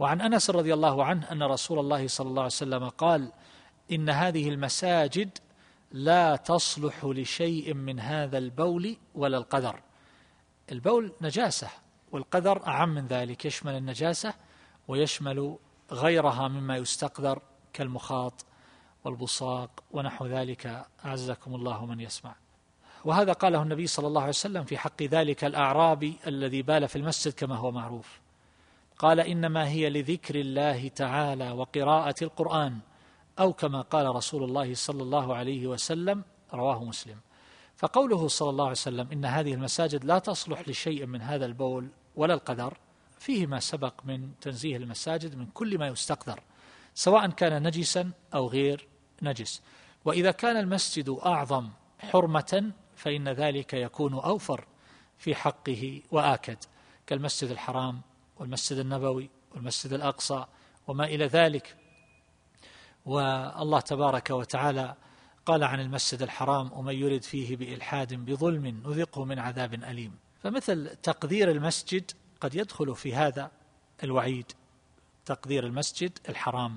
وعن أنس رضي الله عنه أن رسول الله صلى الله عليه وسلم قال إن هذه المساجد لا تصلح لشيء من هذا البول ولا القدر البول نجاسة والقدر أعم من ذلك. يشمل النجاسة ويشمل غيرها مما يستقدر كالمخاط والبصاق ونحو ذلك. أعزكم الله من يسمع. وهذا قاله النبي صلى الله عليه وسلم في حق ذلك الأعرابي الذي بال في المسجد كما هو معروف. قال إنما هي لذكر الله تعالى وقراءة القرآن أو كما قال رسول الله صلى الله عليه وسلم رواه مسلم. فقوله صلى الله عليه وسلم إن هذه المساجد لا تصلح لشيء من هذا البول ولا القدر فيه ما سبق من تنزيه المساجد من كل ما يستقدر سواء كان نجسا أو غير نجس. وإذا كان المسجد أعظم حرمة فإن ذلك يكون أوفر في حقه وآكد. كالمسجد الحرام والمسجد النبوي والمسجد الأقصى وما إلى ذلك. والله تبارك وتعالى قال عن المسجد الحرام ومن يرد فيه بإلحاد بظلم نذقه من عذاب أليم. فمثل تقدير المسجد قد يدخل في هذا الوعيد تقدير المسجد الحرام.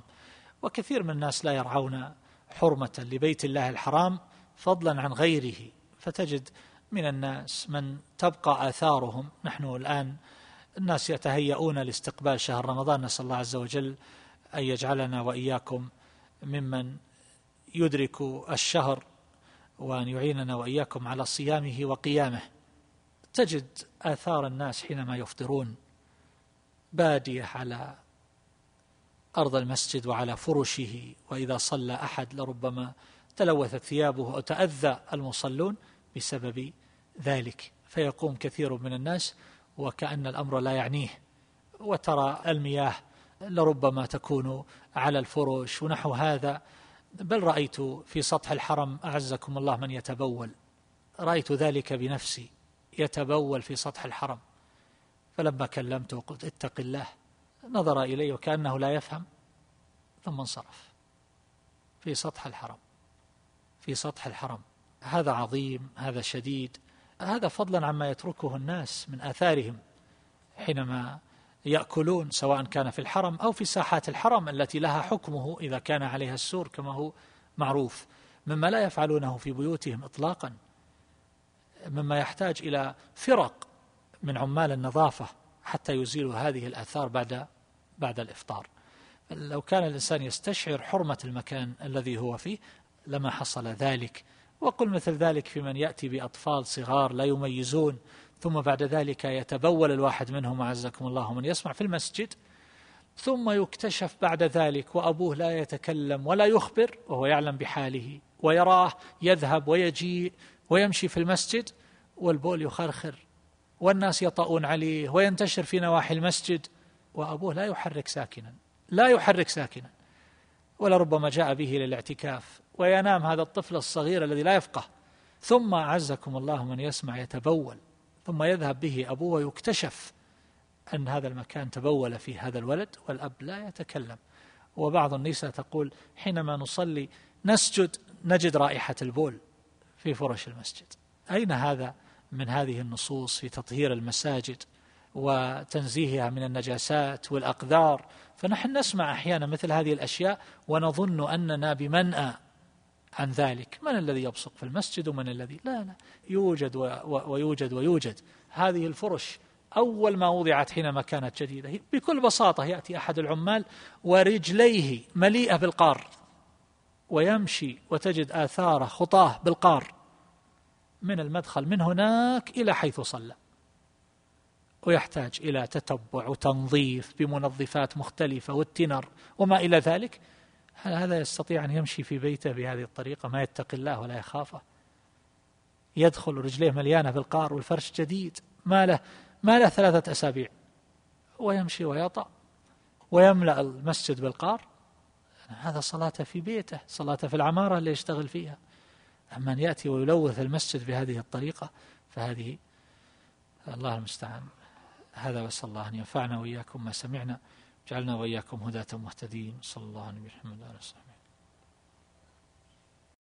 وكثير من الناس لا يرعون حرمة لبيت الله الحرام فضلا عن غيره. فتجد من الناس من تبقى آثارهم نحن الآن الناس يتهيئون لاستقبال شهر رمضان. نسأل الله عز وجل أن يجعلنا وإياكم ممن يدرك الشهر وأن يعيننا وإياكم على صيامه وقيامه. تجد آثار الناس حينما يفطرون بادية على أرض المسجد وعلى فرشه وإذا صلى أحد لربما تلوثت ثيابه أو تأذى المصلون بسبب ذلك. فيقوم كثير من الناس وكأن الأمر لا يعنيه. وترى المياه لربما تكون على الفرش ونحو هذا. بل رأيت في سطح الحرم أعزكم الله من يتبول. رأيت ذلك بنفسي يتبول في سطح الحرم. فلما كلمته قلت اتق الله نظر إلي وكأنه لا يفهم ثم انصرف. في سطح الحرم في سطح الحرم. هذا عظيم هذا شديد. هذا فضلا عما يتركه الناس من آثارهم حينما يأكلون سواء كان في الحرم أو في ساحات الحرم التي لها حكمه إذا كان عليها السور كما هو معروف مما لا يفعلونه في بيوتهم إطلاقا مما يحتاج إلى فرق من عمال النظافة حتى يزيلوا هذه الآثار بعد بعد الإفطار. لو كان الإنسان يستشعر حرمة المكان الذي هو فيه لما حصل ذلك وقل مثل ذلك في من يأتي بأطفال صغار لا يميزون ثم بعد ذلك يتبول الواحد منهم أعزكم الله من يسمع في المسجد ثم يكتشف بعد ذلك وأبوه لا يتكلم ولا يخبر وهو يعلم بحاله ويراه يذهب ويجيء ويمشي في المسجد والبول يخرخر والناس يطؤون عليه وينتشر في نواحي المسجد وأبوه لا يحرك ساكنا لا يحرك ساكنا ولربما جاء به للاعتكاف. وينام هذا الطفل الصغير الذي لا يفقه. ثم أعزكم الله من يسمع يتبول. ثم يذهب به أبوه ويكتشف أن هذا المكان تبول فيه هذا الولد والأب لا يتكلم. وبعض النساء تقول حينما نصلي نسجد نجد رائحة البول في فرش المسجد. أين هذا من هذه النصوص في تطهير المساجد وتنزيهها من النجاسات والأقذار؟ فنحن نسمع أحيانا مثل هذه الأشياء ونظن أننا بمنأى. عن ذلك. من الذي يبصق في المسجد ومن الذي لا لا. يوجد ويوجد ويوجد. هذه الفرش أول ما وضعت حينما كانت جديدة. بكل بساطة يأتي أحد العمال ورجليه مليئة بالقار. ويمشي وتجد آثار خطاه بالقار من المدخل من هناك إلى حيث صلى. ويحتاج إلى تتبع وتنظيف بمنظفات مختلفة والتنر وما إلى ذلك. هل هذا يستطيع أن يمشي في بيته بهذه الطريقة ما يتقي الله ولا يخافه؟ يدخل رجليه مليانة بالقار والفرش جديد ما له ما له ثلاثة أسابيع. ويمشي ويطأ ويملأ المسجد بالقار هذا صلاته في بيته صلاته في العمارة اللي يشتغل فيها. أما أن يأتي ويلوث المسجد بهذه الطريقة فهذه الله المستعان. هذا وصلى الله أن ينفعنا وإياكم ما سمعنا. جعلنا وإياكم هداة مهتدين. صلى الله عليه وسلم